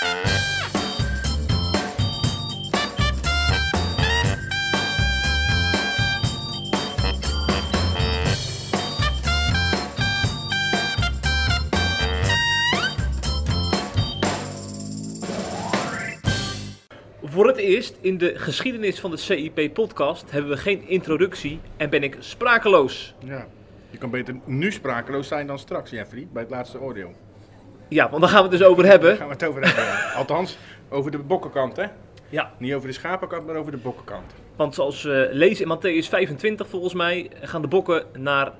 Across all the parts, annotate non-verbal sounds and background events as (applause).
Voor het eerst in de geschiedenis van de CIP-podcast hebben we geen introductie en ben ik sprakeloos. Ja. Je kan beter nu sprakeloos zijn dan straks, Jeffrey, bij het laatste oordeel. Ja, want daar gaan we het dus over hebben. Daar gaan we het over hebben. (laughs) Althans, over de bokkenkant, hè? Ja, Niet over de schapenkant, maar over de bokkenkant. want zoals we lezen in Matthäus 25 volgens mij gaan de bokken naar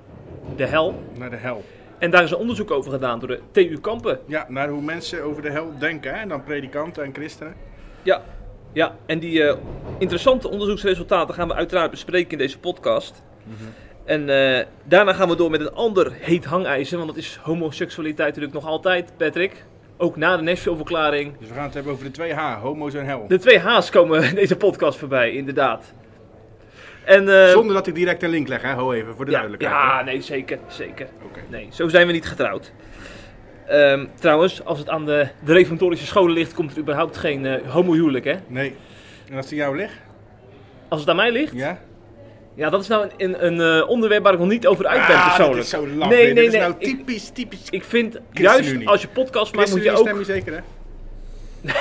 de hel. Naar de hel. En daar is een onderzoek over gedaan door de TU Kampen. Ja, naar hoe mensen over de hel denken, hè? En dan predikanten en christenen. Ja, ja en die eh, interessante onderzoeksresultaten gaan we uiteraard bespreken in deze podcast. En eh, daarna gaan we door met een ander heet hangijzer, want dat is homoseksualiteit natuurlijk nog altijd, Patrick. Ook na de Nashville-verklaring. Dus we gaan het hebben over de twee H, homo's en hel. De twee H's komen in deze podcast voorbij, inderdaad. En, eh, Zonder dat ik direct een link leg, hè? Ho even, voor de ja, duidelijkheid. ja, nee, zeker, zeker. Nee, zo zijn we niet getrouwd. Ehm, trouwens, als het aan de, de reformatorische scholen ligt, komt er überhaupt geen eh homohuwelijk, hè? Nee. En als die jou ligt? Als het aan mij ligt, Ja? Ja, dat is nou een, een, een, eh, onderwerp waar ik nog niet over uit ben ah, persoonlijk. dat is zo laf. Nee, weer. nee, dat is nee, nou typisch, typisch. Ik vind, juist als je podcast maakt, moet je ook stem je zeker, hè? (laughs)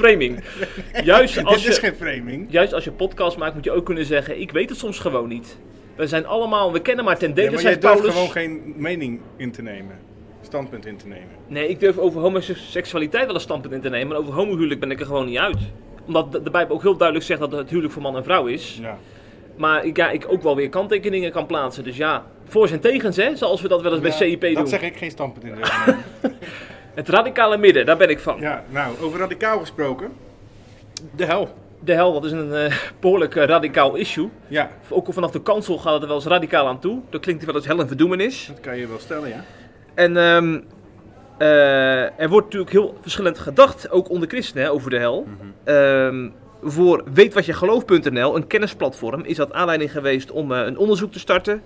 framing. (laughs) Juist als Dit is je, geen framing. juist als je podcast maakt, moet je ook kunnen zeggen, ik weet het soms gewoon niet. We zijn allemaal, we kennen maar ten Ja, dele, maar jij zegt durft gewoon geen mening in te nemen. Standpunt in te nemen. Nee, ik durf over homoseksualiteit wel een standpunt in te nemen, maar over homohuwelijk ben ik er gewoon niet uit. Omdat de, de Bijbel ook heel duidelijk zegt dat het huwelijk voor man en vrouw is. Ja. Maar ik, ja, ik ook wel weer kanttekeningen kan plaatsen. Dus ja, voor's en tegens, hè, zoals we dat wel eens bij CIP doen. Dat zeg ik geen standpunt in (laughs) nemen. Het radicale midden, daar ben ik van. ja, nou, over radicaal gesproken. De hel. De hel, dat is een eh, behoorlijk eh, radicaal issue. Ja, Ook al vanaf de kansel gaat het er wel eens radicaal aan toe. Dat klinkt wel eens hel en verdoemenis. dat kan je wel stellen, ja. En ehm, eh, er wordt natuurlijk heel verschillend gedacht, ook onder christenen, hè, over de hel. Ehm, voor weetwatjegeloof.nl, een kennisplatform, is dat aanleiding geweest om eh, een onderzoek te starten.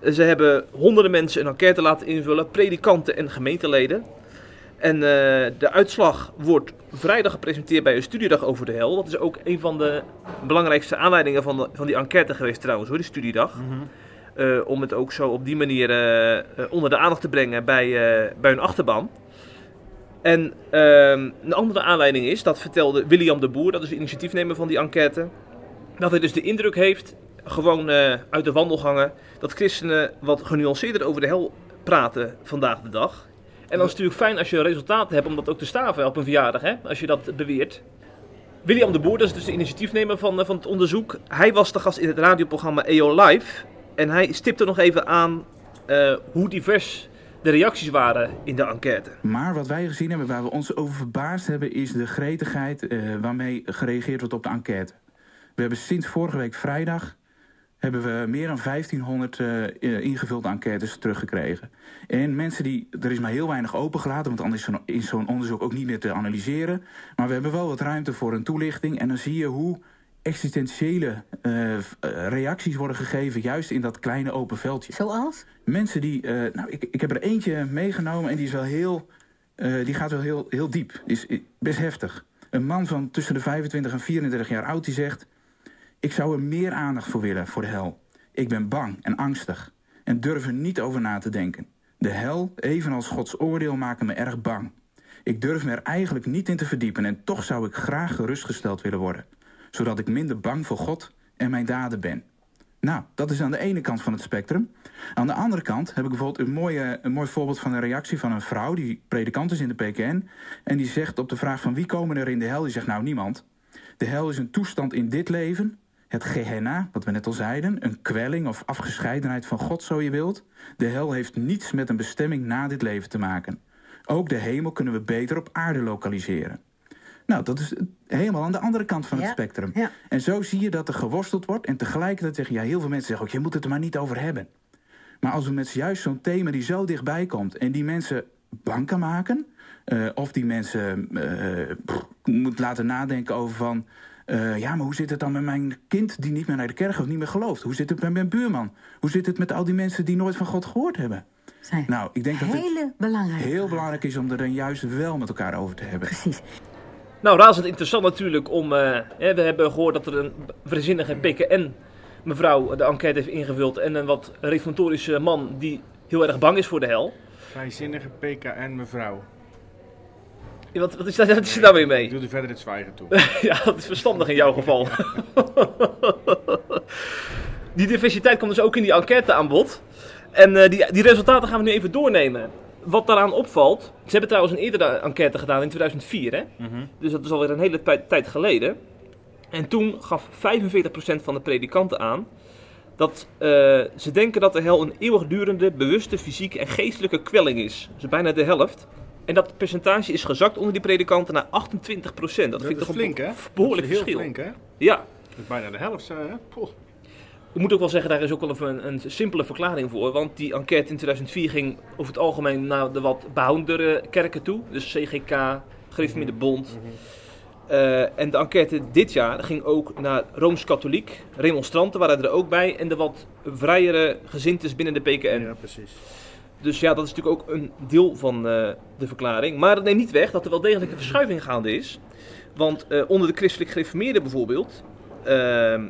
Eh, Ze hebben honderden mensen een enquête laten invullen, predikanten en gemeenteleden. En eh, de uitslag wordt vrijdag gepresenteerd bij een studiedag over de hel. Dat is ook een van de belangrijkste aanleidingen van, de- van die enquête geweest trouwens, hoor, die studiedag. Eh, om het ook zo op die manier onder de aandacht te brengen bij, bij hun achterban. En ehm, een andere aanleiding is, dat vertelde William de Boer, dat is de initiatiefnemer van die enquête, dat hij dus de indruk heeft, gewoon eh, uit de wandelgangen, dat christenen wat genuanceerder over de hel praten vandaag de dag. En dan is het natuurlijk fijn als je resultaten hebt om dat ook te staven op een verjaardag, hè, als je dat beweert. William de Boer, dat is dus de initiatiefnemer van, eh, van het onderzoek. Hij was de gast in het radioprogramma EO Live. En hij stipte nog even aan eh, hoe divers de reacties waren in de enquête. Maar wat wij gezien hebben, waar we ons over verbaasd hebben, is de gretigheid eh, waarmee gereageerd wordt op de enquête. We hebben sinds vorige week vrijdag hebben we meer dan 1500 eh, eh, ingevulde enquêtes teruggekregen. En mensen die, er is maar heel weinig opengelaten, want anders is zo'n onderzoek ook niet meer te analyseren. Maar we hebben wel wat ruimte voor een toelichting. En dan zie je hoe existentiële eh, eh, reacties worden gegeven, juist in dat kleine open veldje. Zoals? Mensen die, eh, nou, ik, ik heb er eentje meegenomen en die is wel heel, die gaat wel heel, heel diep. Die is best heftig. Een man van tussen de 25 en 34 jaar oud die zegt: Ik zou er meer aandacht voor willen voor de hel. Ik ben bang en angstig en durf er niet over na te denken. De hel, evenals Gods oordeel, maken me erg bang. Ik durf me er eigenlijk niet in te verdiepen en toch zou ik graag gerustgesteld willen worden, zodat ik minder bang voor God en mijn daden ben. Nou, dat is aan de ene kant van het spectrum. Aan de andere kant heb ik bijvoorbeeld een, mooie, een mooi voorbeeld van een reactie van een vrouw die predikant is in de PKN. En die zegt op de vraag van wie komen er in de hel? Die zegt nou niemand. De hel is een toestand in dit leven, het Gehenna, wat we net al zeiden, een kwelling of afgescheidenheid van God, zo je wilt. De hel heeft niets met een bestemming na dit leven te maken. Ook de hemel kunnen we beter op aarde lokaliseren. Nou, dat is helemaal aan de andere kant van het spectrum. ja. En zo zie je dat er geworsteld wordt. En tegelijkertijd zeggen, ja, heel veel mensen zeggen ook, je moet het er maar niet over hebben. Maar als we met juist zo'n thema die zo dichtbij komt en die mensen bang kan maken, eh, of die mensen pff, moet laten nadenken over van, eh, ja, maar hoe zit het dan met mijn kind die niet meer naar de kerk of niet meer gelooft? Hoe zit het met mijn buurman? Hoe zit het met al die mensen die nooit van God gehoord hebben? zijn Nou, ik denk dat het heel belangrijk is om er dan juist wel met elkaar over te hebben. Precies. Nou, razend interessant natuurlijk om... eh, hè, we hebben gehoord dat er een verzinnige PKN mevrouw de enquête heeft ingevuld... en een wat reformatorische man die heel erg bang is voor de hel. Vrijzinnige PKN mevrouw. Ja, Wat, wat, is, daar, wat is er nou weer Ik mee? doe er verder het zwijgen toe. (laughs) ja, dat is verstandig in jouw geval. (laughs) die diversiteit kwam dus ook in die enquête aan bod. En eh, die, die resultaten gaan we nu even doornemen. Wat daaraan opvalt, ze hebben trouwens een eerdere enquête gedaan in 2004, hè? Mhm. dus dat is alweer een hele tijd- geleden. En toen gaf 45% van de predikanten aan dat eh, ze denken dat de hel een eeuwigdurende, bewuste fysieke en geestelijke kwelling is. Dus bijna de helft. En dat percentage is gezakt onder die predikanten naar 28%. Dat, Dat, vind ik toch flink, hè? een behoorlijk Dat is heel verschil. flink, hè? Ja, Dat is bijna de helft, hè? Poh. Ik moet ook wel zeggen, daar is ook wel even een, een simpele verklaring voor. Want die enquête in 2004 ging over het algemeen naar de wat behoudendere kerken toe. Dus CGK, Gereformeerde Bond. Eh, en de enquête dit jaar ging ook naar Rooms-Katholiek. Remonstranten waren er ook bij. En de wat vrijere gezintes binnen de PKN. Ja, precies. Dus ja, dat is natuurlijk ook een deel van eh, de verklaring. Maar het neemt niet weg dat er wel degelijk een verschuiving gaande is. Want eh, onder de christelijk gereformeerden bijvoorbeeld... ehm,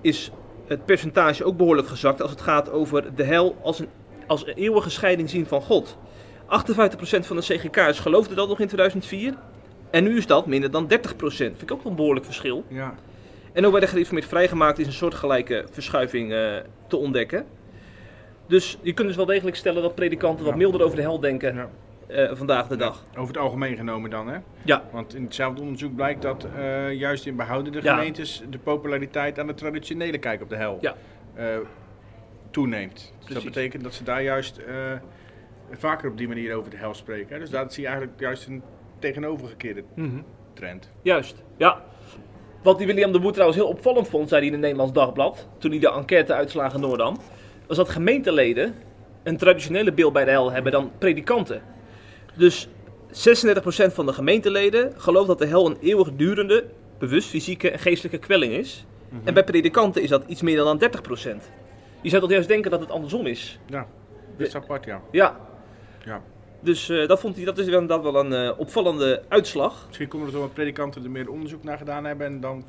is het percentage ook behoorlijk gezakt als het gaat over de hel als een, als een eeuwige scheiding zien van God. 58% van de CGK'ers geloofde dat nog in 2004. En nu is dat minder dan 30%. Vind ik ook wel een behoorlijk verschil. Ja. En ook bij de gereformeerd vrijgemaakt is een soortgelijke verschuiving eh, te ontdekken. Dus je kunt dus wel degelijk stellen dat predikanten wat milder over de hel denken Ja. Eh, vandaag de dag. Over het algemeen genomen dan, hè? Ja. Want in hetzelfde onderzoek blijkt dat eh, juist in behoudende Ja. gemeentes de populariteit aan de traditionele kijk op de hel Ja. eh, toeneemt. Dus dat betekent dat ze daar juist vaker op die manier over de hel spreken. Hè? Dus daar zie je eigenlijk juist een tegenovergekeerde trend. Juist, ja. Wat die William de Boer trouwens heel opvallend vond, zei hij in het Nederlands Dagblad, toen hij de enquête-uitslagen doornam, was dat gemeenteleden een traditionele beeld bij de hel hebben dan predikanten. Dus 36% van de gemeenteleden gelooft dat de hel een eeuwigdurende, bewust fysieke en geestelijke kwelling is. En bij predikanten is dat iets meer dan 30%. Je zou toch juist denken dat het andersom is? Ja, dat is apart, ja. Ja. Ja. Dus eh, dat, vond hij, dat is wel- inderdaad wel een eh, opvallende uitslag. Misschien komt het omdat predikanten er meer onderzoek naar gedaan hebben en dan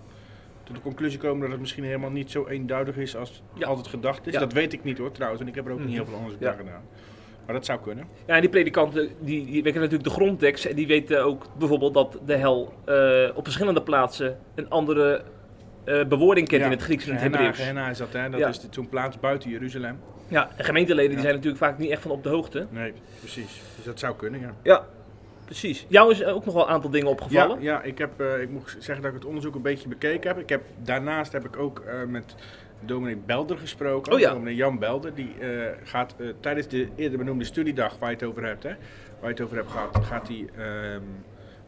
tot de conclusie komen dat het misschien helemaal niet zo eenduidig is als Ja. altijd gedacht is. Ja. Dat weet ik niet hoor trouwens, en ik heb er ook Mhm. niet heel veel onderzoek Ja. naar gedaan. Maar dat zou kunnen. Ja, en die predikanten die, die weten natuurlijk de grondtekst en die weten ook bijvoorbeeld dat de hel eh, op verschillende plaatsen een andere eh bewoording kent Ja, in het Grieks en het Hebreeuws. Gehenna is dat, hè? Dat Ja. is zo'n plaats buiten Jeruzalem. Ja, en gemeenteleden die Ja. zijn natuurlijk vaak niet echt van op de hoogte. Nee, precies. Dus dat zou kunnen, ja. Ja, precies. Jou is ook nog wel een aantal dingen Ja, opgevallen. ja ik, heb, eh, ik moet zeggen dat ik het onderzoek een beetje bekeken heb. Ik heb daarnaast heb ik ook met dominee Belder gesproken. Oh ja. Dominee Jan Belder. Die eh, gaat eh, tijdens de eerder benoemde studiedag waar je het over hebt, hè, waar je het over hebt gehad, gaat hij ehm,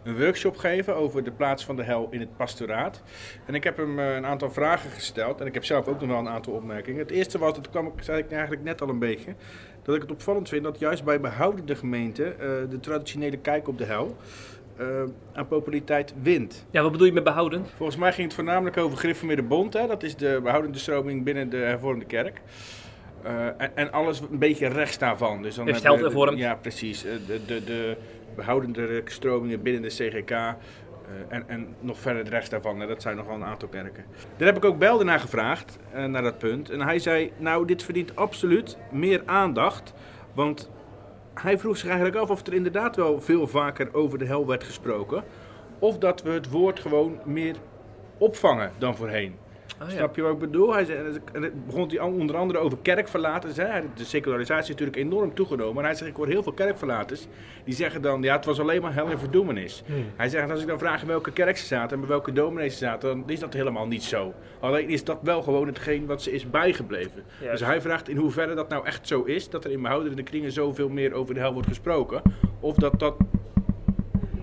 een workshop geven over de plaats van de hel in het pastoraat. En ik heb hem eh, een aantal vragen gesteld en ik heb zelf ook nog wel een aantal opmerkingen. Het eerste was, dat kwam ik, zei ik eigenlijk net al een beetje, dat ik het opvallend vind dat juist bij behoudende gemeenten eh, de traditionele kijk op de hel eh, aan populariteit wint. Ja, wat bedoel je met behouden? Volgens mij ging het voornamelijk over Gereformeerde Bond. Hè? Dat is de behoudende stroming binnen de hervormde kerk. Eh, en, en alles een beetje rechts daarvan. Dus dan Hersteld hervormd. Ja, precies. Eh, De, de, de behoudende stromingen binnen de CGK. en, en nog verder rechts daarvan. hè. Dat zijn nogal een aantal kerken. Daar heb ik ook Belde naar gevraagd, naar dat punt. En hij zei, nou dit verdient absoluut meer aandacht. Want hij vroeg zich eigenlijk af of er inderdaad wel veel vaker over de hel werd gesproken. Of dat we het woord gewoon meer opvangen dan voorheen. Ja. Snap je wat ik bedoel? Hij zei, en het begon hij onder andere over kerkverlaters. Hè? De secularisatie is natuurlijk enorm toegenomen. Maar hij zegt, ik hoor heel veel kerkverlaters. Die zeggen dan, ja, het was alleen maar hel en verdoemenis. Hmm. Hij zegt, als ik dan vraag in welke kerk ze zaten en bij welke dominees ze zaten, dan is dat helemaal niet zo. Alleen is dat wel gewoon hetgeen wat ze is bijgebleven. Dus hij vraagt in hoeverre dat nou echt zo is, dat er in behoudende kringen zoveel meer over de hel wordt gesproken. Of dat dat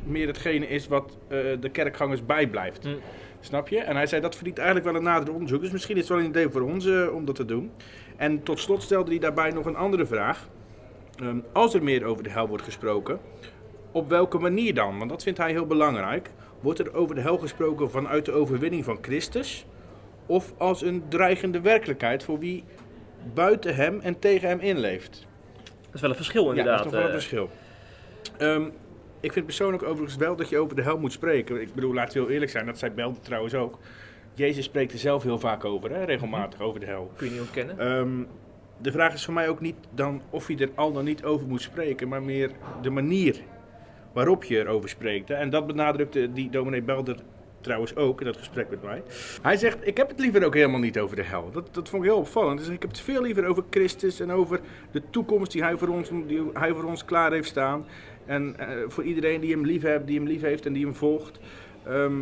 meer hetgene is wat eh, de kerkgangers bijblijft. Mm. Snap je? En hij zei dat verdient eigenlijk wel een nader onderzoek. Dus misschien is het wel een idee voor ons eh, om dat te doen. En tot slot stelde hij daarbij nog een andere vraag. Ehm, als er meer over de hel wordt gesproken, op welke manier dan? Want dat vindt hij heel belangrijk. Wordt er over de hel gesproken vanuit de overwinning van Christus? Of als een dreigende werkelijkheid voor wie buiten hem en tegen hem inleeft? Dat is wel een verschil Ja, inderdaad. dat is toch wel een eh. verschil. Ehm, ik vind persoonlijk overigens wel dat je over de hel moet spreken. Ik bedoel, laten we heel eerlijk zijn, dat zei Belde trouwens ook. Jezus spreekt er zelf heel vaak over, hè, regelmatig over de hel. kun je niet ontkennen. Ehm, de vraag is voor mij ook niet dan of je er al dan niet over moet spreken, maar meer de manier waarop je erover spreekt. Hè. En dat benadrukte die dominee Belder trouwens ook in dat gesprek met mij. Hij zegt, ik heb het liever ook helemaal niet over de hel. Dat, dat vond ik heel opvallend. Dus ik heb het veel liever over Christus en over de toekomst die hij voor ons, die hij voor ons klaar heeft staan. En eh, voor iedereen die hem lief heeft, die hem lief heeft en die hem volgt. Ehm,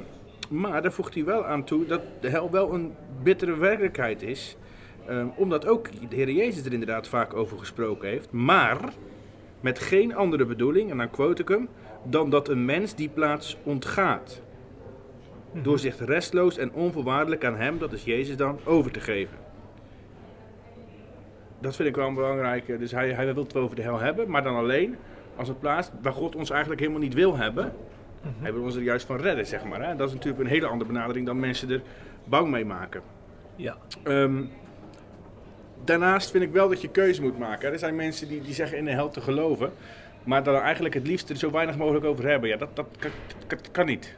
maar daar voegt hij wel aan toe dat de hel wel een bittere werkelijkheid is. Ehm, omdat ook de Heer Jezus er inderdaad vaak over gesproken heeft. Maar met geen andere bedoeling, en dan quote ik hem, dan dat een mens die plaats ontgaat. Door zich restloos en onvoorwaardelijk aan hem, dat is Jezus dan, over te geven. Dat vind ik wel een belangrijke. Dus hij, hij wil het wel over de hel hebben, maar dan alleen als een plaats waar God ons eigenlijk helemaal niet wil hebben. Hij wil ons er juist van redden, zeg maar. Hè? Dat is natuurlijk een hele andere benadering dan mensen er bang mee maken. Ja. Ehm, daarnaast vind ik wel dat je keuze moet maken. Er zijn mensen die, die zeggen in de hel te geloven, maar dan eigenlijk het liefst er zo weinig mogelijk over hebben. Ja, dat, dat, dat kan niet.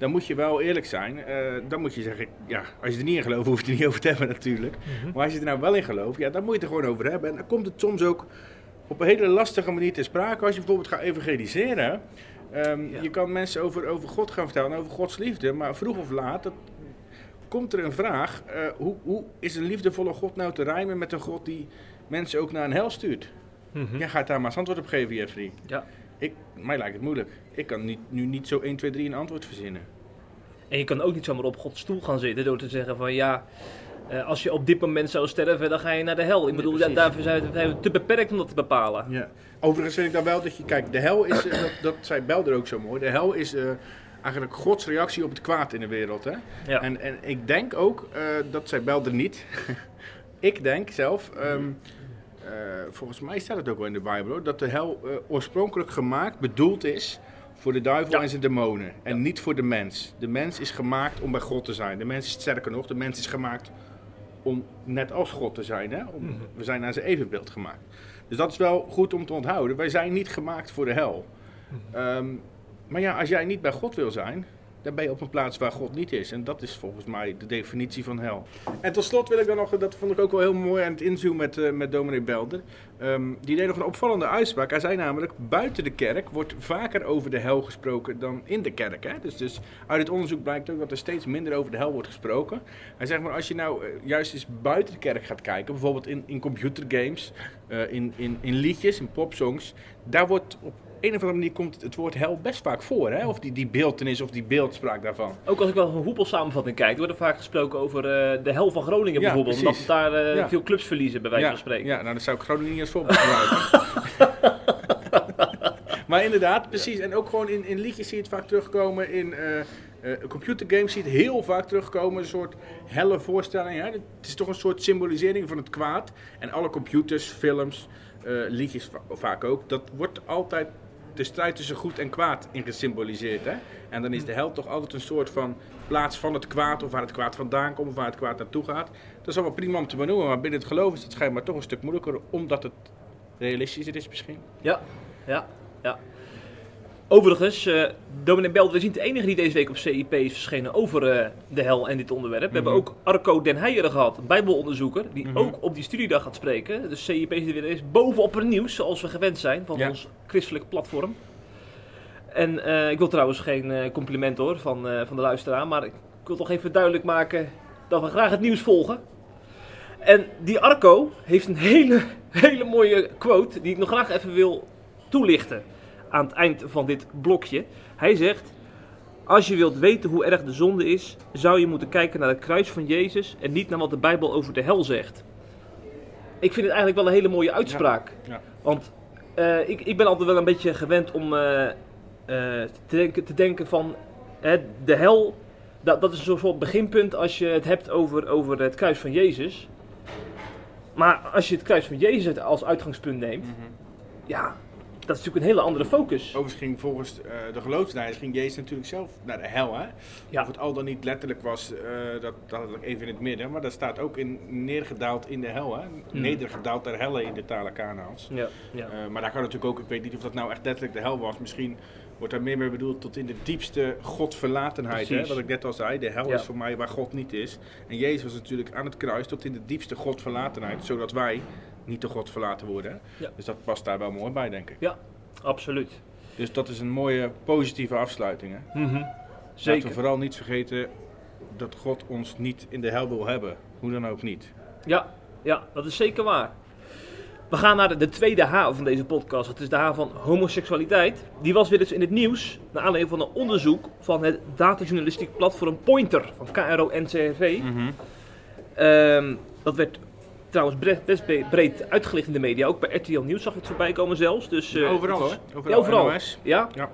Dan moet je wel eerlijk zijn. Eh, dan moet je zeggen, ja, als je er niet in gelooft, (laughs) hoef je het er niet over te hebben natuurlijk. Maar als je er nou wel in gelooft, ja, dan moet je het er gewoon over hebben. En dan komt het soms ook op een hele lastige manier te sprake. Als je bijvoorbeeld gaat evangeliseren. Ehm, Ja. Je kan mensen over, over God gaan vertellen, over Gods liefde. Maar vroeg of laat dat, komt er een vraag. eh, hoe, hoe is een liefdevolle God nou te rijmen met een God die mensen ook naar een hel stuurt? Mhm. Jij gaat daar maar eens antwoord op geven, Jeffrey. Ja. Ik, mij lijkt het moeilijk. Ik kan niet, nu niet zo 1, 2, 3 een antwoord verzinnen. En je kan ook niet zomaar op Gods stoel gaan zitten door te zeggen van ja, eh, als je op dit moment zou sterven, dan ga je naar de hel. Ik bedoel, daarvoor zijn we, te beperkt om dat te bepalen. Ja. Overigens vind ik dan wel dat je, kijk, de hel is, eh, dat, dat zei Belder ook zo mooi, de hel is eh, eigenlijk Gods reactie op het kwaad in de wereld. Hè? Ja. En, en ik denk ook, eh, dat zei Belder niet, (laughs) ik denk zelf, ehm, eh, volgens mij staat het ook wel in de Bijbel, hoor, dat de hel eh, oorspronkelijk gemaakt, bedoeld is voor de duivel Ja. en zijn demonen. En niet voor de mens. De mens is gemaakt om bij God te zijn. De mens is sterker nog, de mens is gemaakt om net als God te zijn. Hè? Om, We zijn naar zijn evenbeeld gemaakt. Dus dat is wel goed om te onthouden. Wij zijn niet gemaakt voor de hel. Ehm, maar ja, als jij niet bij God wil zijn, dan ben je op een plaats waar God niet is. En dat is volgens mij de definitie van hel. En tot slot wil ik dan nog, dat vond ik ook wel heel mooi aan het interview met, eh, met dominee Belder. Ehm, die deed nog een opvallende uitspraak. Hij zei namelijk, buiten de kerk wordt vaker over de hel gesproken dan in de kerk. Hè? Dus, dus uit het onderzoek blijkt ook dat er steeds minder over de hel wordt gesproken. Hij zegt maar, als je nou eh, juist eens buiten de kerk gaat kijken, bijvoorbeeld in, in computergames, eh, in, in, in liedjes, in popsongs, daar wordt op een of andere manier komt het woord hel best vaak voor. Hè? Of die, die beeldenis of die beeldspraak daarvan. Ook als ik wel een hoepelsamenvatting kijk, wordt er vaak gesproken over eh, de hel van Groningen Ja, bijvoorbeeld. precies. Omdat daar eh, Ja. veel clubs verliezen, bij wijze ja, van spreken. Ja, nou dat zou ik Groningen niet als voorbeeld gebruiken. (laughs) maar inderdaad, precies. En ook gewoon in, in liedjes zie je het vaak terugkomen. In eh, computergames zie je het heel vaak terugkomen. Een soort helle voorstelling. Hè? Het is toch een soort symbolisering van het kwaad. En alle computers, films, liedjes va- vaak ook. Dat wordt altijd de strijd tussen goed en kwaad in gesymboliseerd. Hè? En dan is de hel toch altijd een soort van plaats van het kwaad. Of waar het kwaad vandaan komt. Of waar het kwaad naartoe gaat. Dat is allemaal prima om te benoemen. Maar binnen het geloof is het schijnbaar toch een stuk moeilijker. Omdat het realistischer is misschien. Ja, ja, ja. Overigens, eh dominee Belder is niet de enige die deze week op CIP is verschenen over eh, de hel en dit onderwerp. We hebben ook Arco Den Heijer gehad, een bijbelonderzoeker, die Mhm. ook op die studiedag gaat spreken. Dus CIP zit weer eens bovenop het nieuws, zoals we gewend zijn van Ja. ons christelijk platform. En eh, ik wil trouwens geen compliment hoor van, van de luisteraar, maar ik wil toch even duidelijk maken dat we graag het nieuws volgen. En die Arco heeft een hele, (laughs) hele mooie quote die ik nog graag even wil toelichten aan het eind van dit blokje. Hij zegt: Als je wilt weten hoe erg de zonde is, zou je moeten kijken naar het kruis van Jezus en niet naar wat de Bijbel over de hel zegt. Ik vind het eigenlijk wel een hele mooie uitspraak. Ja. Want eh, ik, ik ben altijd wel een beetje gewend om eh, eh, te, denken, te denken van hè, de hel. Dat, dat is een soort beginpunt als je het hebt over, over het kruis van Jezus. Maar als je het kruis van Jezus als uitgangspunt neemt, ja, dat is natuurlijk een hele andere focus. Overigens ging volgens eh, de geloofsleiders ging Jezus natuurlijk zelf naar de hel. Hè? Ja. Of het al dan niet letterlijk was, eh, dat, dat had ik even in het midden. Maar dat staat ook in, neergedaald in de hel. Hè? Hmm. Nedergedaald ter helle in de talen Kanaans. Ja, ja. Eh, maar daar kan natuurlijk ook, ik weet niet of dat nou echt letterlijk de hel was. Misschien wordt daar meer mee bedoeld tot in de diepste godverlatenheid. Hè? Wat ik net al zei, de hel Ja. is voor mij waar God niet is. En Jezus was natuurlijk aan het kruis tot in de diepste godverlatenheid. Zodat wij niet door God verlaten worden. Ja. Dus dat past daar wel mooi bij, denk ik. ja, absoluut. Dus dat is een mooie positieve afsluiting. Hè? Mhm. Laten Zeker. we vooral niet vergeten dat God ons niet in de hel wil hebben. Hoe dan ook niet. Ja, ja, dat is zeker waar. We gaan naar de, de tweede H van deze podcast. Dat is de H van homoseksualiteit. Die was weer eens in het nieuws. Naar aanleiding van een onderzoek van het datajournalistiek platform Pointer van KRO-NCRV. Ehm, dat werd trouwens best be- breed uitgelicht in de media. Ook bij RTL Nieuws zag ik het voorbij komen zelfs. Dus, eh, overal is- hoor. Overal. Ja, overal. NOS. Ja? Ja.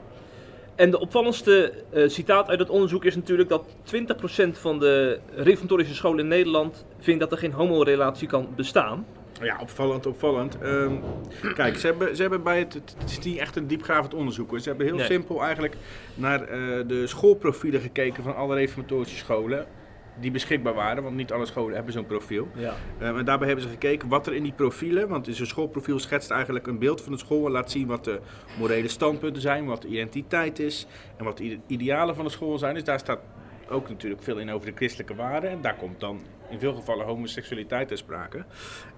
En de opvallendste eh, citaat uit het onderzoek is natuurlijk dat 20% van de reformatorische scholen in Nederland vindt dat er geen homorelatie kan bestaan. Ja, opvallend, opvallend. Ehm, (clears throat) kijk, ze hebben, ze hebben bij het, het is niet echt een diepgravend onderzoek hoor. Ze hebben heel Nee. simpel eigenlijk naar eh, de schoolprofielen gekeken van alle reformatorische scholen. Die beschikbaar waren, want niet alle scholen hebben zo'n profiel. Ja. En daarbij hebben ze gekeken wat er in die profielen, want zo'n schoolprofiel schetst eigenlijk een beeld van de school en laat zien wat de morele standpunten zijn, wat de identiteit is en wat de ide- idealen van de school zijn. Dus daar staat ook natuurlijk veel in over de christelijke waarden en daar komt dan in veel gevallen homoseksualiteit ter sprake.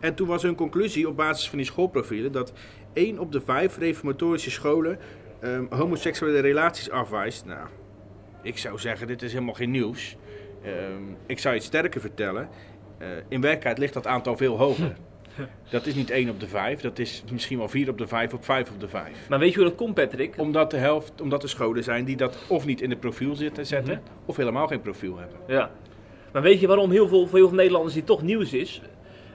En toen was hun conclusie op basis van die schoolprofielen dat 1 op de 5 reformatorische scholen ehm, homoseksuele relaties afwijst. Nou, ik zou zeggen, dit is helemaal geen nieuws. Ehm, ik zou je het sterker vertellen. Eh, in werkelijkheid ligt dat aantal veel hoger. Dat is niet 1 op de 5, dat is misschien wel 4 op de 5 of 5 op de 5. Maar weet je hoe dat komt, Patrick? Omdat de helft, omdat er scholen zijn die dat of niet in het profiel zitten zetten, Mhm. of helemaal geen profiel hebben. Ja. Maar weet je waarom heel veel, voor heel veel Nederlanders dit toch nieuws is?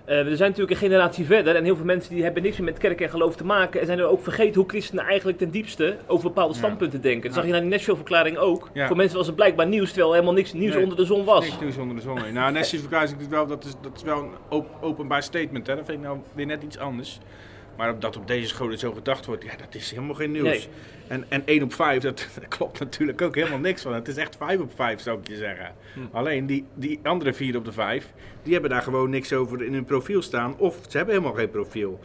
Eh, we zijn natuurlijk een generatie verder en heel veel mensen die hebben niks meer met kerk en geloof te maken. En zijn er ook vergeten hoe christenen eigenlijk ten diepste over bepaalde Ja. standpunten denken. Dat Ja. zag je naar die Nashville-verklaring ook. Ja. Voor mensen was het blijkbaar nieuws, terwijl helemaal niks nieuws Nee. onder de zon was. Niks nieuws onder de zon. nee. Nou, Nessie's verklaring is wel, dat is, dat is wel een op- openbaar statement. Hè. Dat vind ik nou weer net iets anders. Maar dat op deze scholen zo gedacht wordt, ja, dat is helemaal geen nieuws. Nee. En, en 1 op 5, dat, (laughs) klopt natuurlijk ook helemaal niks van. Het is echt 5 op 5, zou ik je zeggen. Hm. Alleen die, die andere 4 op de 5, die hebben daar gewoon niks over in hun profiel staan. Of ze hebben helemaal geen profiel.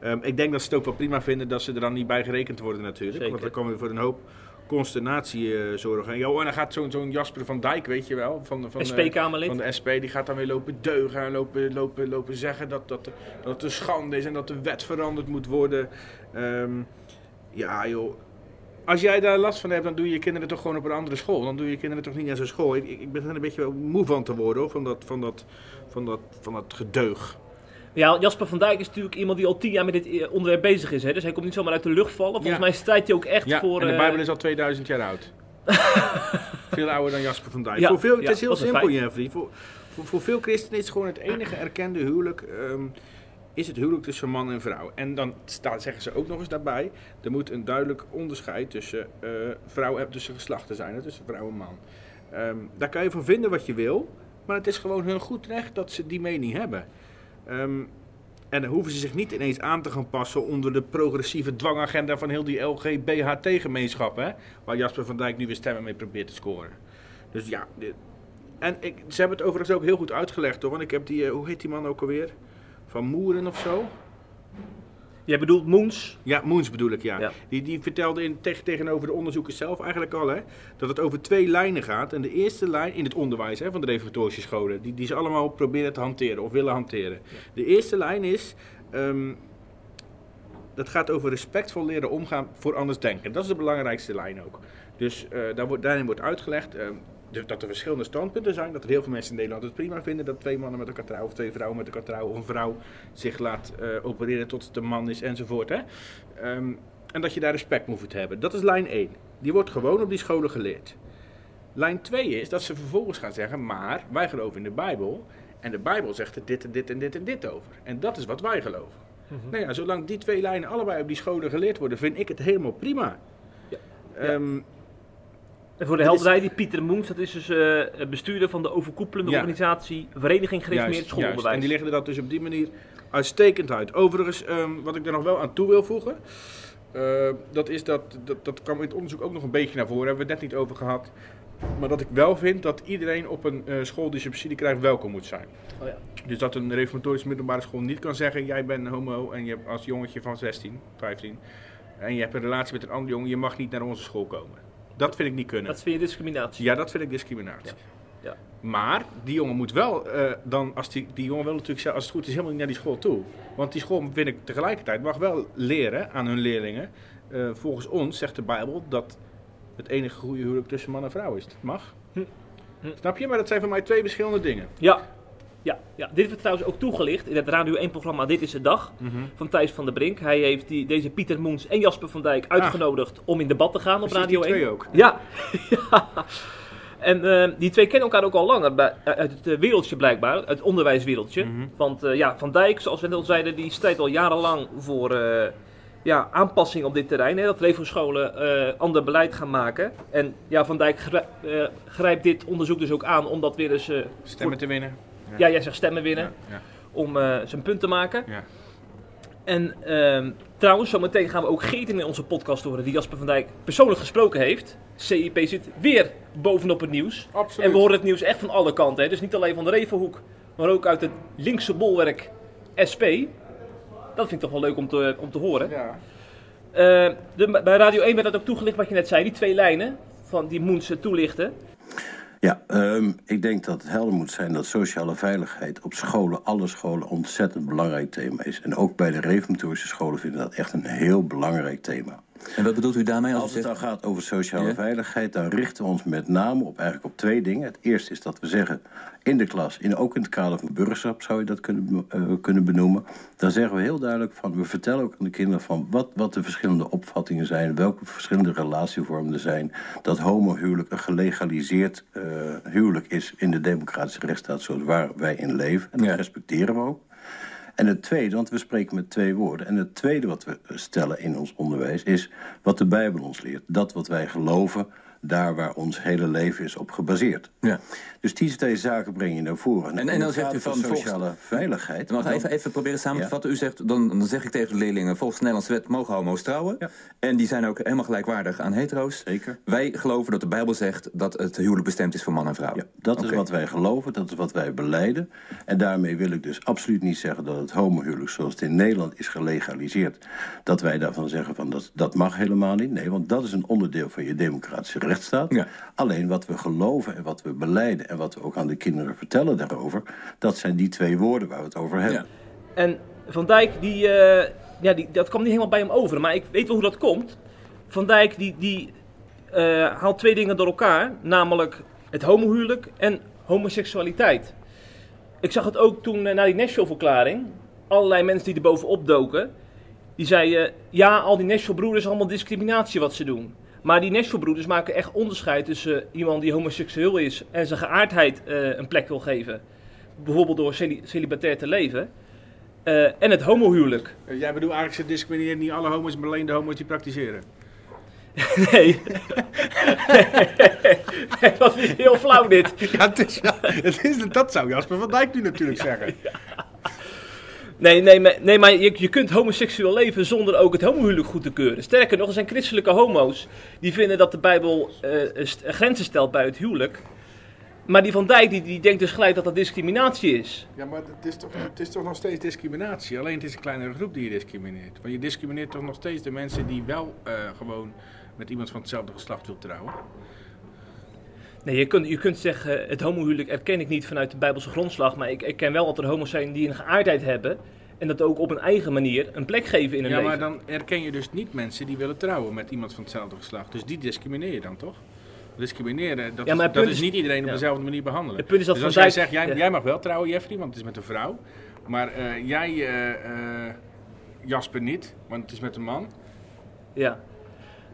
Ehm, ik denk dat ze het ook wel prima vinden dat ze er dan niet bij gerekend worden natuurlijk. Zeker. Want dan komen we voor een hoop consternatie eh, zorgen. En, joh, en dan gaat zo'n zo'n Jasper van Dijk, weet je wel, van, van, eh, SP-Kamerlid. van de SP, die gaat dan weer lopen deugen en lopen, lopen, lopen zeggen dat, dat, dat het een schande is en dat de wet veranderd moet worden. Ehm, ja joh, als jij daar last van hebt, dan doe je je kinderen toch gewoon op een andere school. Dan doe je je kinderen toch niet naar zo'n school. Ik, ik ben er een beetje moe van te worden, hoor, van dat, van dat, van dat, van dat gedeug. Ja, Jasper van Dijk is natuurlijk iemand die al tien jaar met dit eh, onderwerp bezig is. Hè? Dus hij komt niet zomaar uit de lucht vallen. Volgens Ja. mij strijdt hij ook echt Ja, voor... en de eh, Bijbel is al 2000 jaar oud. (laughs) veel ouder dan Jasper van Dijk. Ja, voor veel, het is heel simpel. Jeffrey. Voor, voor, voor veel christenen is gewoon het enige erkende huwelijk... ehm, is het huwelijk tussen man en vrouw. En dan staat, zeggen ze ook nog eens daarbij... er moet een duidelijk onderscheid tussen, eh vrouw en tussen geslachten zijn. hè, Tussen vrouw en man. Ehm, daar kan je van vinden wat je wil... maar het is gewoon hun goed recht dat ze die mening hebben. Ehm, en hoeven ze zich niet ineens aan te gaan passen onder de progressieve dwangagenda van heel die LGBHT-gemeenschap, hè? Waar Jasper van Dijk nu weer stemmen mee probeert te scoren. Dus ja, en ik, ze hebben het overigens ook heel goed uitgelegd hoor, want ik heb die, eh, hoe heet die man ook alweer? Van Moeren of zo? Jij bedoelt Moens? Ja, Moens bedoel ik, ja. Ja. Die, die vertelde in, tegen, tegenover de onderzoekers zelf eigenlijk al, hè, dat het over twee lijnen gaat. En de eerste lijn in het onderwijs hè, van de reformatorische scholen, die, die ze allemaal proberen te hanteren of willen hanteren. De eerste lijn is, ehm, dat gaat over respectvol leren omgaan voor andersdenken. Dat is de belangrijkste lijn ook. Dus eh, daar wordt, daarin wordt uitgelegd ehm, de- dat er verschillende standpunten zijn. Dat er heel veel mensen in Nederland het prima vinden dat twee mannen met elkaar trouwen of twee vrouwen met elkaar trouwen. Of een vrouw zich laat eh, opereren tot het een man is enzovoort. Hè? Ehm, en dat je daar respect voor moet hebben. Dat is lijn 1. Die wordt gewoon op die scholen geleerd. Lijn 2 is dat ze vervolgens gaan zeggen, maar wij geloven in de Bijbel. En de Bijbel zegt er dit en dit en dit en dit over. En dat is wat wij geloven. Nou ja, zolang die twee lijnen allebei op die scholen geleerd worden, vind ik het helemaal prima. Ja. Ehm, En voor de helderheid, die Pieter Moens, dat is dus eh, bestuurder van de overkoepelende Ja. organisatie Vereniging Gereformeerd Schoolonderwijs. juist. En die leggen dat dus op die manier uitstekend uit. Overigens, ehm, wat ik er nog wel aan toe wil voegen. Eh, dat is dat, dat, dat kwam in het onderzoek ook nog een beetje naar voren, hebben we het net niet over gehad. Maar dat ik wel vind dat iedereen op een eh, school die subsidie krijgt welkom moet zijn. Oh ja. Dus dat een reformatorische middelbare school niet kan zeggen: jij bent homo en je hebt als jongetje van 16, 15 en je hebt een relatie met een andere jongen, je mag niet naar onze school komen. Dat vind ik niet kunnen. Dat vind je discriminatie. Ja, dat vind ik discriminatie. Ja. Maar die jongen moet wel, eh, dan, als die, die jongen wil natuurlijk, als het goed is, helemaal niet naar die school toe. Want die school, vind ik tegelijkertijd, mag wel leren aan hun leerlingen. eh, volgens ons zegt de Bijbel dat het enige goede huwelijk tussen man en vrouw is. Dat mag. Hm. Hm. Snap je? Maar dat zijn voor mij twee verschillende dingen. Ja. Ja, ja, dit werd trouwens ook toegelicht in het Radio 1-programma Dit is de Dag van Thijs van der Brink. Hij heeft die, deze Pieter Moens en Jasper van Dijk uitgenodigd om in debat te gaan op Radio die 1. twee ook. Ja. (laughs) ja. En eh, die twee kennen elkaar ook al langer bij, uit het eh, wereldje blijkbaar, het onderwijswereldje. Mhm. Want eh, ja, Van Dijk, zoals we net al zeiden, die strijdt al jarenlang voor eh, ja, aanpassing op dit terrein. Hè, dat levenscholen eh ander beleid gaan maken. En ja, Van Dijk grij- eh, grijpt dit onderzoek dus ook aan om dat weer eens... eh, Stemmen te winnen. Ja, jij zegt stemmen winnen om eh, zijn punt te maken. ja. En ehm, trouwens, zometeen gaan we ook Geert in onze podcast horen, die Jasper van Dijk persoonlijk gesproken heeft. CIP zit weer bovenop het nieuws. Absoluut. En we horen het nieuws echt van alle kanten. Hè? Dus niet alleen van de Revenhoek, maar ook uit het linkse bolwerk SP. Dat vind ik toch wel leuk om te, om te horen. Ja. Eh, de, bij Radio 1 werd dat ook toegelicht wat je net zei, die twee lijnen van die Moens toelichten. Ja, ehm, ik denk dat het helder moet zijn dat sociale veiligheid op scholen, alle scholen, ontzettend belangrijk thema is. En ook bij de reformatorische scholen vinden dat echt een heel belangrijk thema. En wat bedoelt u daarmee als Als het zegt... dan gaat over sociale Ja. veiligheid, dan richten we ons met name op, eigenlijk op twee dingen. Het eerste is dat we zeggen, in de klas, in, ook in het kader van burgerschap zou je dat kunnen, eh, kunnen benoemen. Dan zeggen we heel duidelijk van, we vertellen ook aan de kinderen van wat, wat de verschillende opvattingen zijn, welke verschillende relatievormen er zijn. Dat homohuwelijk een gelegaliseerd eh, huwelijk is in de democratische rechtsstaat zoals waar wij in leven. En dat Ja. respecteren we ook. En het tweede, want we spreken met twee woorden. En het tweede wat we stellen in ons onderwijs is wat de Bijbel ons leert. Dat wat wij geloven, daar waar ons hele leven is op gebaseerd. Ja. Dus die twee zaken breng je naar voren. En- en dan zegt u van sociale veiligheid. Mag even, even proberen samen te vatten? U zegt, dan, dan zeg ik tegen de leerlingen... volgens de Nederlandse wet mogen homo's trouwen. Ja. En die zijn ook helemaal gelijkwaardig aan hetero's. Zeker. Wij geloven dat de Bijbel zegt dat het huwelijk bestemd is voor man en vrouw. Ja, dat is wat wij geloven, dat is wat wij beleiden. En daarmee wil ik dus absoluut niet zeggen dat het homohuwelijk zoals het in Nederland is gelegaliseerd, dat wij daarvan zeggen van dat, dat mag helemaal niet. Nee, want dat is een onderdeel van je democratische rechtsstaat. Ja. Alleen wat we geloven en wat we beleiden en wat we ook aan de kinderen vertellen daarover, dat zijn die twee woorden waar we het over hebben. Ja. En Van Dijk, die, eh, ja, die, dat kwam niet helemaal bij hem over. Maar ik weet wel hoe dat komt. Van Dijk, die, die eh, haalt twee dingen door elkaar. Namelijk het homohuwelijk en homoseksualiteit. Ik zag het ook toen eh, na die Nashville-verklaring. Allerlei mensen die er bovenop doken. Die zeiden, ja, al die Nashville-broeders, allemaal discriminatie wat ze doen. Maar die Nashville-broeders maken echt onderscheid tussen iemand die homoseksueel is... en zijn geaardheid eh, een plek wil geven. Bijvoorbeeld door celi- celibatair te leven. Eh, en het homohuwelijk. Eh, Jij bedoelt eigenlijk, ze discrimineren niet alle homo's, maar alleen de homo's die praktiseren. (laughs) Nee. (laughs) dat is heel flauw dit. Ja, het is, ja, het is, dat zou Jasper van Dijk nu natuurlijk zeggen. Nee, nee, maar, nee, maar je, je kunt homoseksueel leven zonder ook het homohuwelijk goed te keuren. Sterker nog, er zijn christelijke homo's die vinden dat de Bijbel st- grenzen stelt bij het huwelijk. Maar die Van Dijk die, die denkt dus gelijk dat dat discriminatie is. Ja, maar het is, toch, het is toch nog steeds discriminatie. Alleen het is een kleinere groep die je discrimineert. Want je discrimineert toch nog steeds de mensen die wel eh, gewoon met iemand van hetzelfde geslacht wil trouwen. Nee, je kunt, je kunt zeggen, het homohuwelijk erken ik niet vanuit de Bijbelse grondslag. Maar ik erken wel dat er homo's zijn die een geaardheid hebben. En dat ook op een eigen manier een plek geven in hun Ja, leven. maar dan erken je dus niet mensen die willen trouwen met iemand van hetzelfde geslacht. Dus die discrimineer je dan toch? Discrimineren, dat, Ja, maar is, dat is niet iedereen op ja. dezelfde manier behandelen. Het punt is dat dus als jij zegt, jij, ja. jij mag wel trouwen Jeffrey, want het is met een vrouw. Maar eh, jij, eh, eh, Jasper niet, want het is met een man. Ja.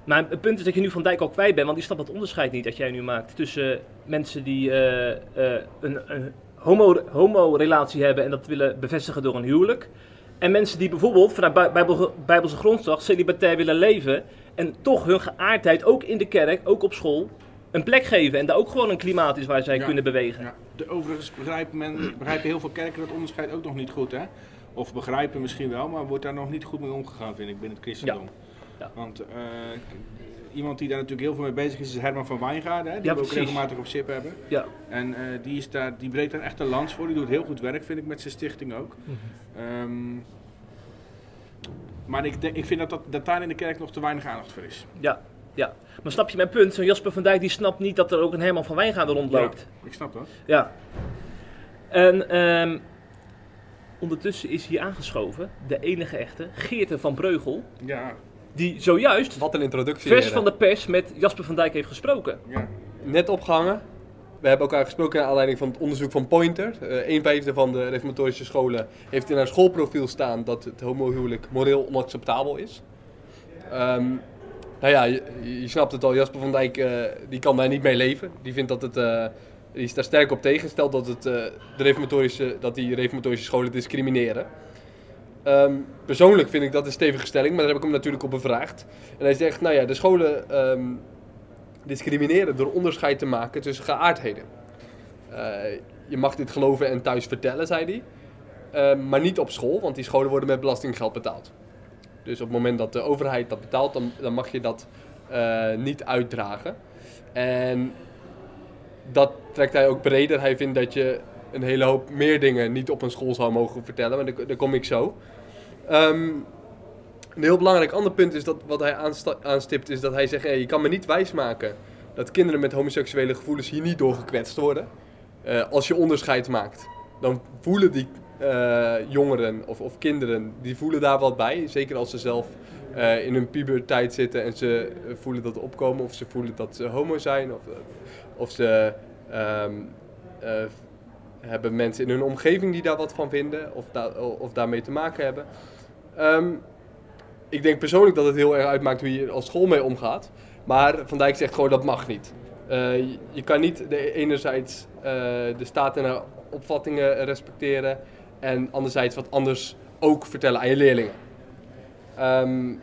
Maar het punt is dat je nu Van Dijk al kwijt bent, want die snapt dat onderscheid niet dat jij nu maakt tussen mensen die eh, eh, een, een homo- homo-relatie hebben en dat willen bevestigen door een huwelijk. En mensen die bijvoorbeeld vanuit bij- bijbel, Bijbelse grondslag celibatair willen leven en toch hun geaardheid ook in de kerk, ook op school, een plek geven. En daar ook gewoon een klimaat is waar zij Ja. kunnen bewegen. Ja. De, overigens begrijpt men, begrijpen heel veel kerken dat onderscheid ook nog niet goed, hè? Of begrijpen misschien wel, maar wordt daar nog niet goed mee omgegaan, vind ik, binnen het christendom. Ja. Want eh, iemand die daar natuurlijk heel veel mee bezig is, is Herman van Wijngaarden. Die Ja, we ook precies. regelmatig op SIP hebben. Ja. En eh, die, is daar, die breekt daar echt een lans voor. Die doet heel goed werk, vind ik, met zijn stichting ook. Mhm. Ehm, maar ik, denk, ik vind dat, dat, dat daar in de kerk nog te weinig aandacht voor is. Ja, ja. Maar snap je mijn punt? Zo'n Jasper van Dijk die snapt niet dat er ook een Herman van Wijngaarden rondloopt. Ik snap dat. Ja. En ehm, ondertussen is hier aangeschoven de enige echte Geerte van Breugel. Ja, Die zojuist Wat een introductie. vers heren. van de pers met Jasper van Dijk heeft gesproken. ja. Net opgehangen. We hebben elkaar gesproken naar aanleiding van het onderzoek van Pointer. Eh een vijfde van de reformatorische scholen heeft in haar schoolprofiel staan dat het homohuwelijk moreel onacceptabel is. Ehm, nou ja, je, je snapt het al, Jasper van Dijk eh, die kan daar niet mee leven. Die vindt dat het, eh, die is daar sterk op tegen, stelt dat, het, eh, de reformatorische, dat die reformatorische scholen discrimineren. Ehm, persoonlijk vind ik dat een stevige stelling, maar daar heb ik hem natuurlijk op bevraagd. En hij zegt, nou ja, de scholen ehm, discrimineren door onderscheid te maken tussen geaardheden. Eh, je mag dit geloven en thuis vertellen, zei hij. Ehm, maar niet op school, want die scholen worden met belastinggeld betaald. Dus op het moment dat de overheid dat betaalt, dan, mag je dat eh, niet uitdragen. En dat trekt hij ook breder. Hij vindt dat je een hele hoop meer dingen niet op een school zou mogen vertellen, maar daar, kom ik zo. Ehm, een heel belangrijk ander punt is dat wat hij aanstipt, is dat hij zegt: hey, je kan me niet wijsmaken dat kinderen met homoseksuele gevoelens hier niet door gekwetst worden. Eh, als je onderscheid maakt, dan voelen die eh, jongeren of, of kinderen, die voelen daar wat bij. Zeker als ze zelf eh, in hun puberteit zitten en ze voelen dat opkomen, of ze voelen dat ze homo zijn, of, of ze ehm, eh, hebben mensen in hun omgeving die daar wat van vinden, of, da- of daarmee te maken hebben. Ehm, ik denk persoonlijk dat het heel erg uitmaakt hoe je als school mee omgaat. Maar Van Dijk zegt gewoon dat mag niet. Eh, je, kan niet de, enerzijds eh, de staat en haar opvattingen respecteren en anderzijds wat anders ook vertellen aan je leerlingen. Ehm,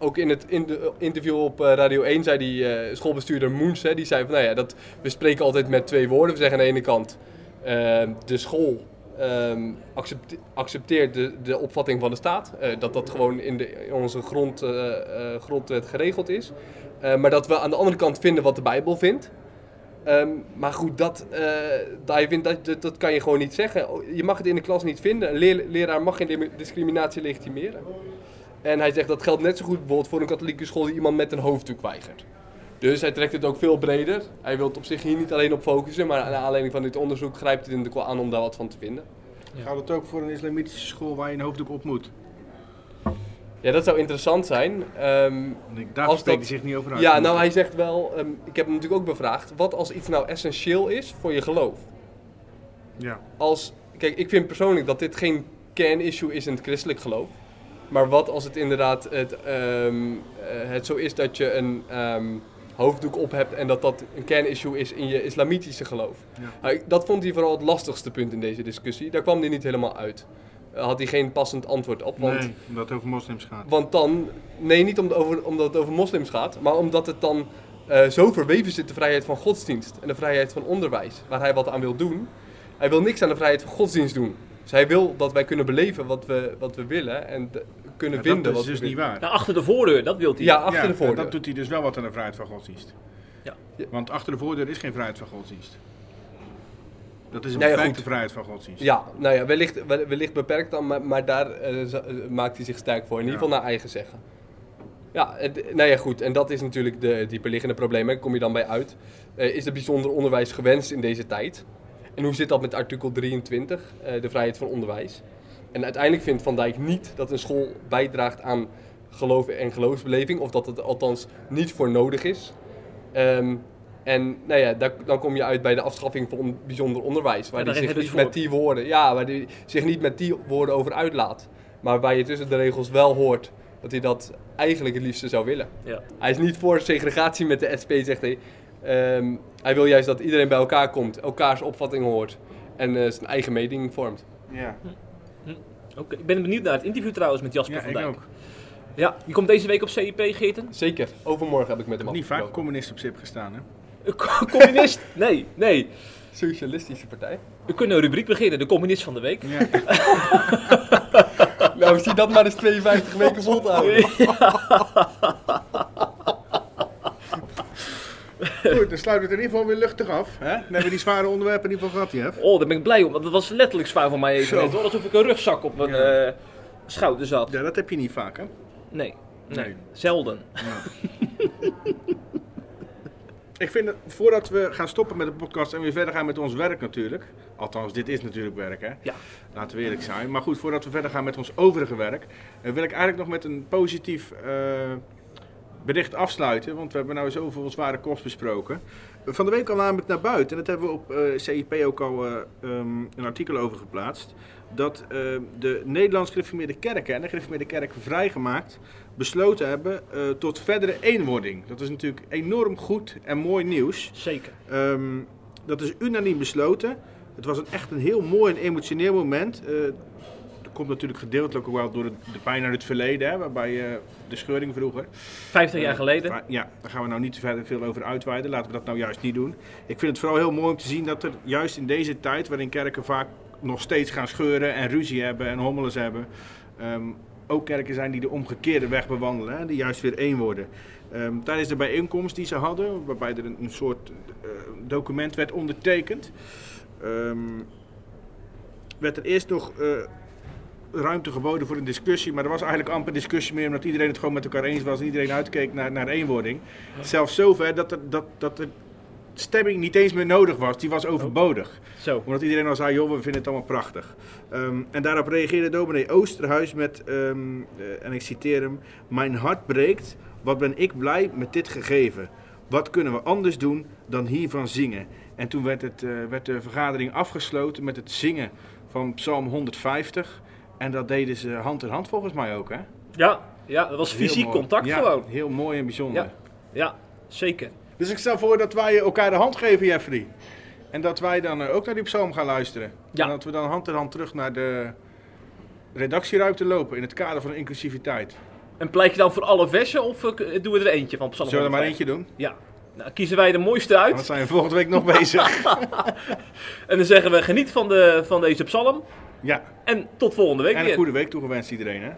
ook in het in de interview op eh, Radio 1 zei die eh, schoolbestuurder Moens, hè, die zei van nou ja, dat, we spreken altijd met twee woorden. We zeggen aan de ene kant eh, de school ehm, accepte- accepteert de, de opvatting van de staat. eh, dat dat gewoon in, de, onze grond, eh, eh, grondwet geregeld is. Eh, maar dat we aan de andere kant vinden wat de Bijbel vindt. Ehm, maar goed, dat, eh, dat, vindt, dat, dat, kan je gewoon niet zeggen. Je mag het in de klas niet vinden. Een leraar mag geen discriminatie legitimeren. En hij zegt dat geldt net zo goed bijvoorbeeld voor een katholieke school die iemand met een hoofddoek weigert. Dus hij trekt het ook veel breder. Hij wil het op zich hier niet alleen op focussen, maar naar aanleiding van dit onderzoek grijpt hij er natuurlijk wel aan om daar wat van te vinden. Gaat het ook voor een islamitische school waar je een hoofddoek op moet? Ja, dat zou interessant zijn. Ehm, daar Als spreekt dat- hij zich niet over uit. ja, nou hij zegt wel, ehm, ik heb hem natuurlijk ook bevraagd, wat als iets nou essentieel is voor je geloof? Ja. Als, kijk, ik vind persoonlijk dat dit geen kernissue is in het christelijk geloof. Maar wat als het inderdaad het, ehm, eh, het zo is dat je een ehm, hoofddoek op hebt en dat dat een kernissue is in je islamitische geloof? Ja. Nou, dat vond hij vooral het lastigste punt in deze discussie. Daar kwam hij niet helemaal uit. Daar had hij geen passend antwoord op. Want Nee, omdat het over moslims gaat. want dan, nee, niet om- over, omdat het over moslims gaat, maar omdat het dan eh, zo verweven zit, de vrijheid van godsdienst en de vrijheid van onderwijs, waar hij wat aan wil doen. Hij wil niks aan de vrijheid van godsdienst doen. Dus hij wil dat wij kunnen beleven wat we, wat we willen en kunnen vinden dat wat is dus niet waar. Nou, achter de voordeur, dat wil hij. Ja, achter Ja, de voordeur. Dat doet hij dus wel wat aan de vrijheid van godsdienst. Ja. Ja. Want achter de voordeur is geen vrijheid van godsdienst. Dat is een Nee, ja, beperkte goed. vrijheid van godsdienst. Ja, nou ja, wellicht, wel- wellicht beperkt dan, maar, maar daar eh, eh, maakt hij zich sterk voor. In ieder geval naar eigen zeggen. Ja, het- nou ja, goed. En dat is natuurlijk de dieperliggende probleem. Daar kom je dan bij uit. Eh, is er bijzonder onderwijs gewenst in deze tijd? En hoe zit dat met artikel 23, eh, de vrijheid van onderwijs? En uiteindelijk vindt Van Dijk niet dat een school bijdraagt aan geloof en geloofsbeleving. Of dat het althans niet voor nodig is. Ehm, en nou ja, daar, dan kom je uit bij de afschaffing van on- bijzonder onderwijs. Waar Ja, hij daar zich niet met die woorden, ja, waar hij zich niet met die woorden over uitlaat. Maar waar je tussen de regels wel hoort dat hij dat eigenlijk het liefste zou willen. Ja. Hij is niet voor segregatie met de SP, zegt hij. Ehm, hij wil juist dat iedereen bij elkaar komt, elkaars opvatting hoort en eh, zijn eigen mening vormt. Ja, Oké, Ik ben benieuwd naar het interview trouwens met Jasper ja van ik Dijk. ook. Ja, die komt deze week op CIP, Geerten. Zeker, overmorgen heb ik met Ik hem niet vaak communist op zip gestaan, hè? Een (laughs) Communist? Nee, nee. Socialistische partij. We kunnen een rubriek beginnen, de communist van de week. Ja. (laughs) Nou, Nou, zie dat maar eens 52 weken vol te houden. (laughs) Goed, dan sluiten we het in ieder geval weer luchtig af. Hè? Dan hebben we die zware onderwerpen in ieder geval gehad, Jeff. Oh, daar ben ik blij om. want Dat was letterlijk zwaar voor mij even. Net, hoor. Alsof ik een rugzak op mijn Ja. eh, schouder zat. Ja, dat heb je niet vaak, hè? Nee, nee, Nee. zelden. (laughs) Ik vind dat voordat we gaan stoppen met de podcast en weer verder gaan met ons werk natuurlijk. Althans, dit is natuurlijk werk, hè? Ja. Laten we eerlijk zijn. Maar goed, voordat we verder gaan met ons overige werk, eh, wil ik eigenlijk nog met een positief eh, bericht afsluiten. Want we hebben nou zoveel zware kost besproken. Van de week al namelijk naar buiten, en dat hebben we op eh, CIP ook al eh, ehm, een artikel over geplaatst. Dat eh, de Nederlands gereformeerde kerken en de gereformeerde kerken vrijgemaakt besloten hebben eh, tot verdere eenwording. Dat is natuurlijk enorm goed en mooi nieuws. Zeker. Ehm, dat is unaniem besloten. Het was een, echt een heel mooi en emotioneel moment. Komt natuurlijk gedeeltelijk ook wel door de, de pijn uit het verleden, hè, waarbij eh, de scheuring vroeger. 50 jaar Eh, geleden. Ja, daar gaan we nou niet verder veel over uitweiden. Laten we dat nou juist niet doen. Ik vind het vooral heel mooi om te zien dat er juist in deze tijd, waarin kerken vaak nog steeds gaan scheuren en ruzie hebben en hommeles hebben, ehm, ook kerken zijn die de omgekeerde weg bewandelen, hè, die juist weer één worden. Ehm, tijdens de bijeenkomst die ze hadden, waarbij er een, een soort eh, document werd ondertekend, ehm, werd er eerst nog ruimte geboden voor een discussie, maar er was eigenlijk amper discussie meer, omdat iedereen het gewoon met elkaar eens was en iedereen uitkeek naar, naar eenwording. Zelfs zover dat, er, dat, dat de stemming niet eens meer nodig was, die was overbodig. Zo. Omdat iedereen al zei, joh, we vinden het allemaal prachtig. Ehm, en daarop reageerde dominee Oosterhuis met, ehm, eh, en ik citeer hem, Mijn hart breekt, wat ben ik blij met dit gegeven. Wat kunnen we anders doen dan hiervan zingen? En toen werd, het, eh, werd de vergadering afgesloten met het zingen van Psalm 150. En dat deden ze hand in hand volgens mij ook, hè? Ja, ja, dat was Heel fysiek mooi. contact Ja, gewoon. heel mooi en bijzonder. Ja. Ja, zeker. Dus ik stel voor dat wij elkaar de hand geven, Jeffrey. En dat wij dan eh, ook naar die psalm gaan luisteren. Ja. En dat we dan hand in hand terug naar de redactieruimte lopen in het kader van inclusiviteit. En pleit je dan voor alle versen of eh, doen we er eentje van Psalm Zullen we er maar 105? eentje doen? Ja. Nou, kiezen wij de mooiste uit. Want zijn we volgende week nog bezig. (laughs) En dan zeggen we geniet van, de, van deze psalm. Ja. En tot volgende week En weer. een goede week toegewenst iedereen, hè?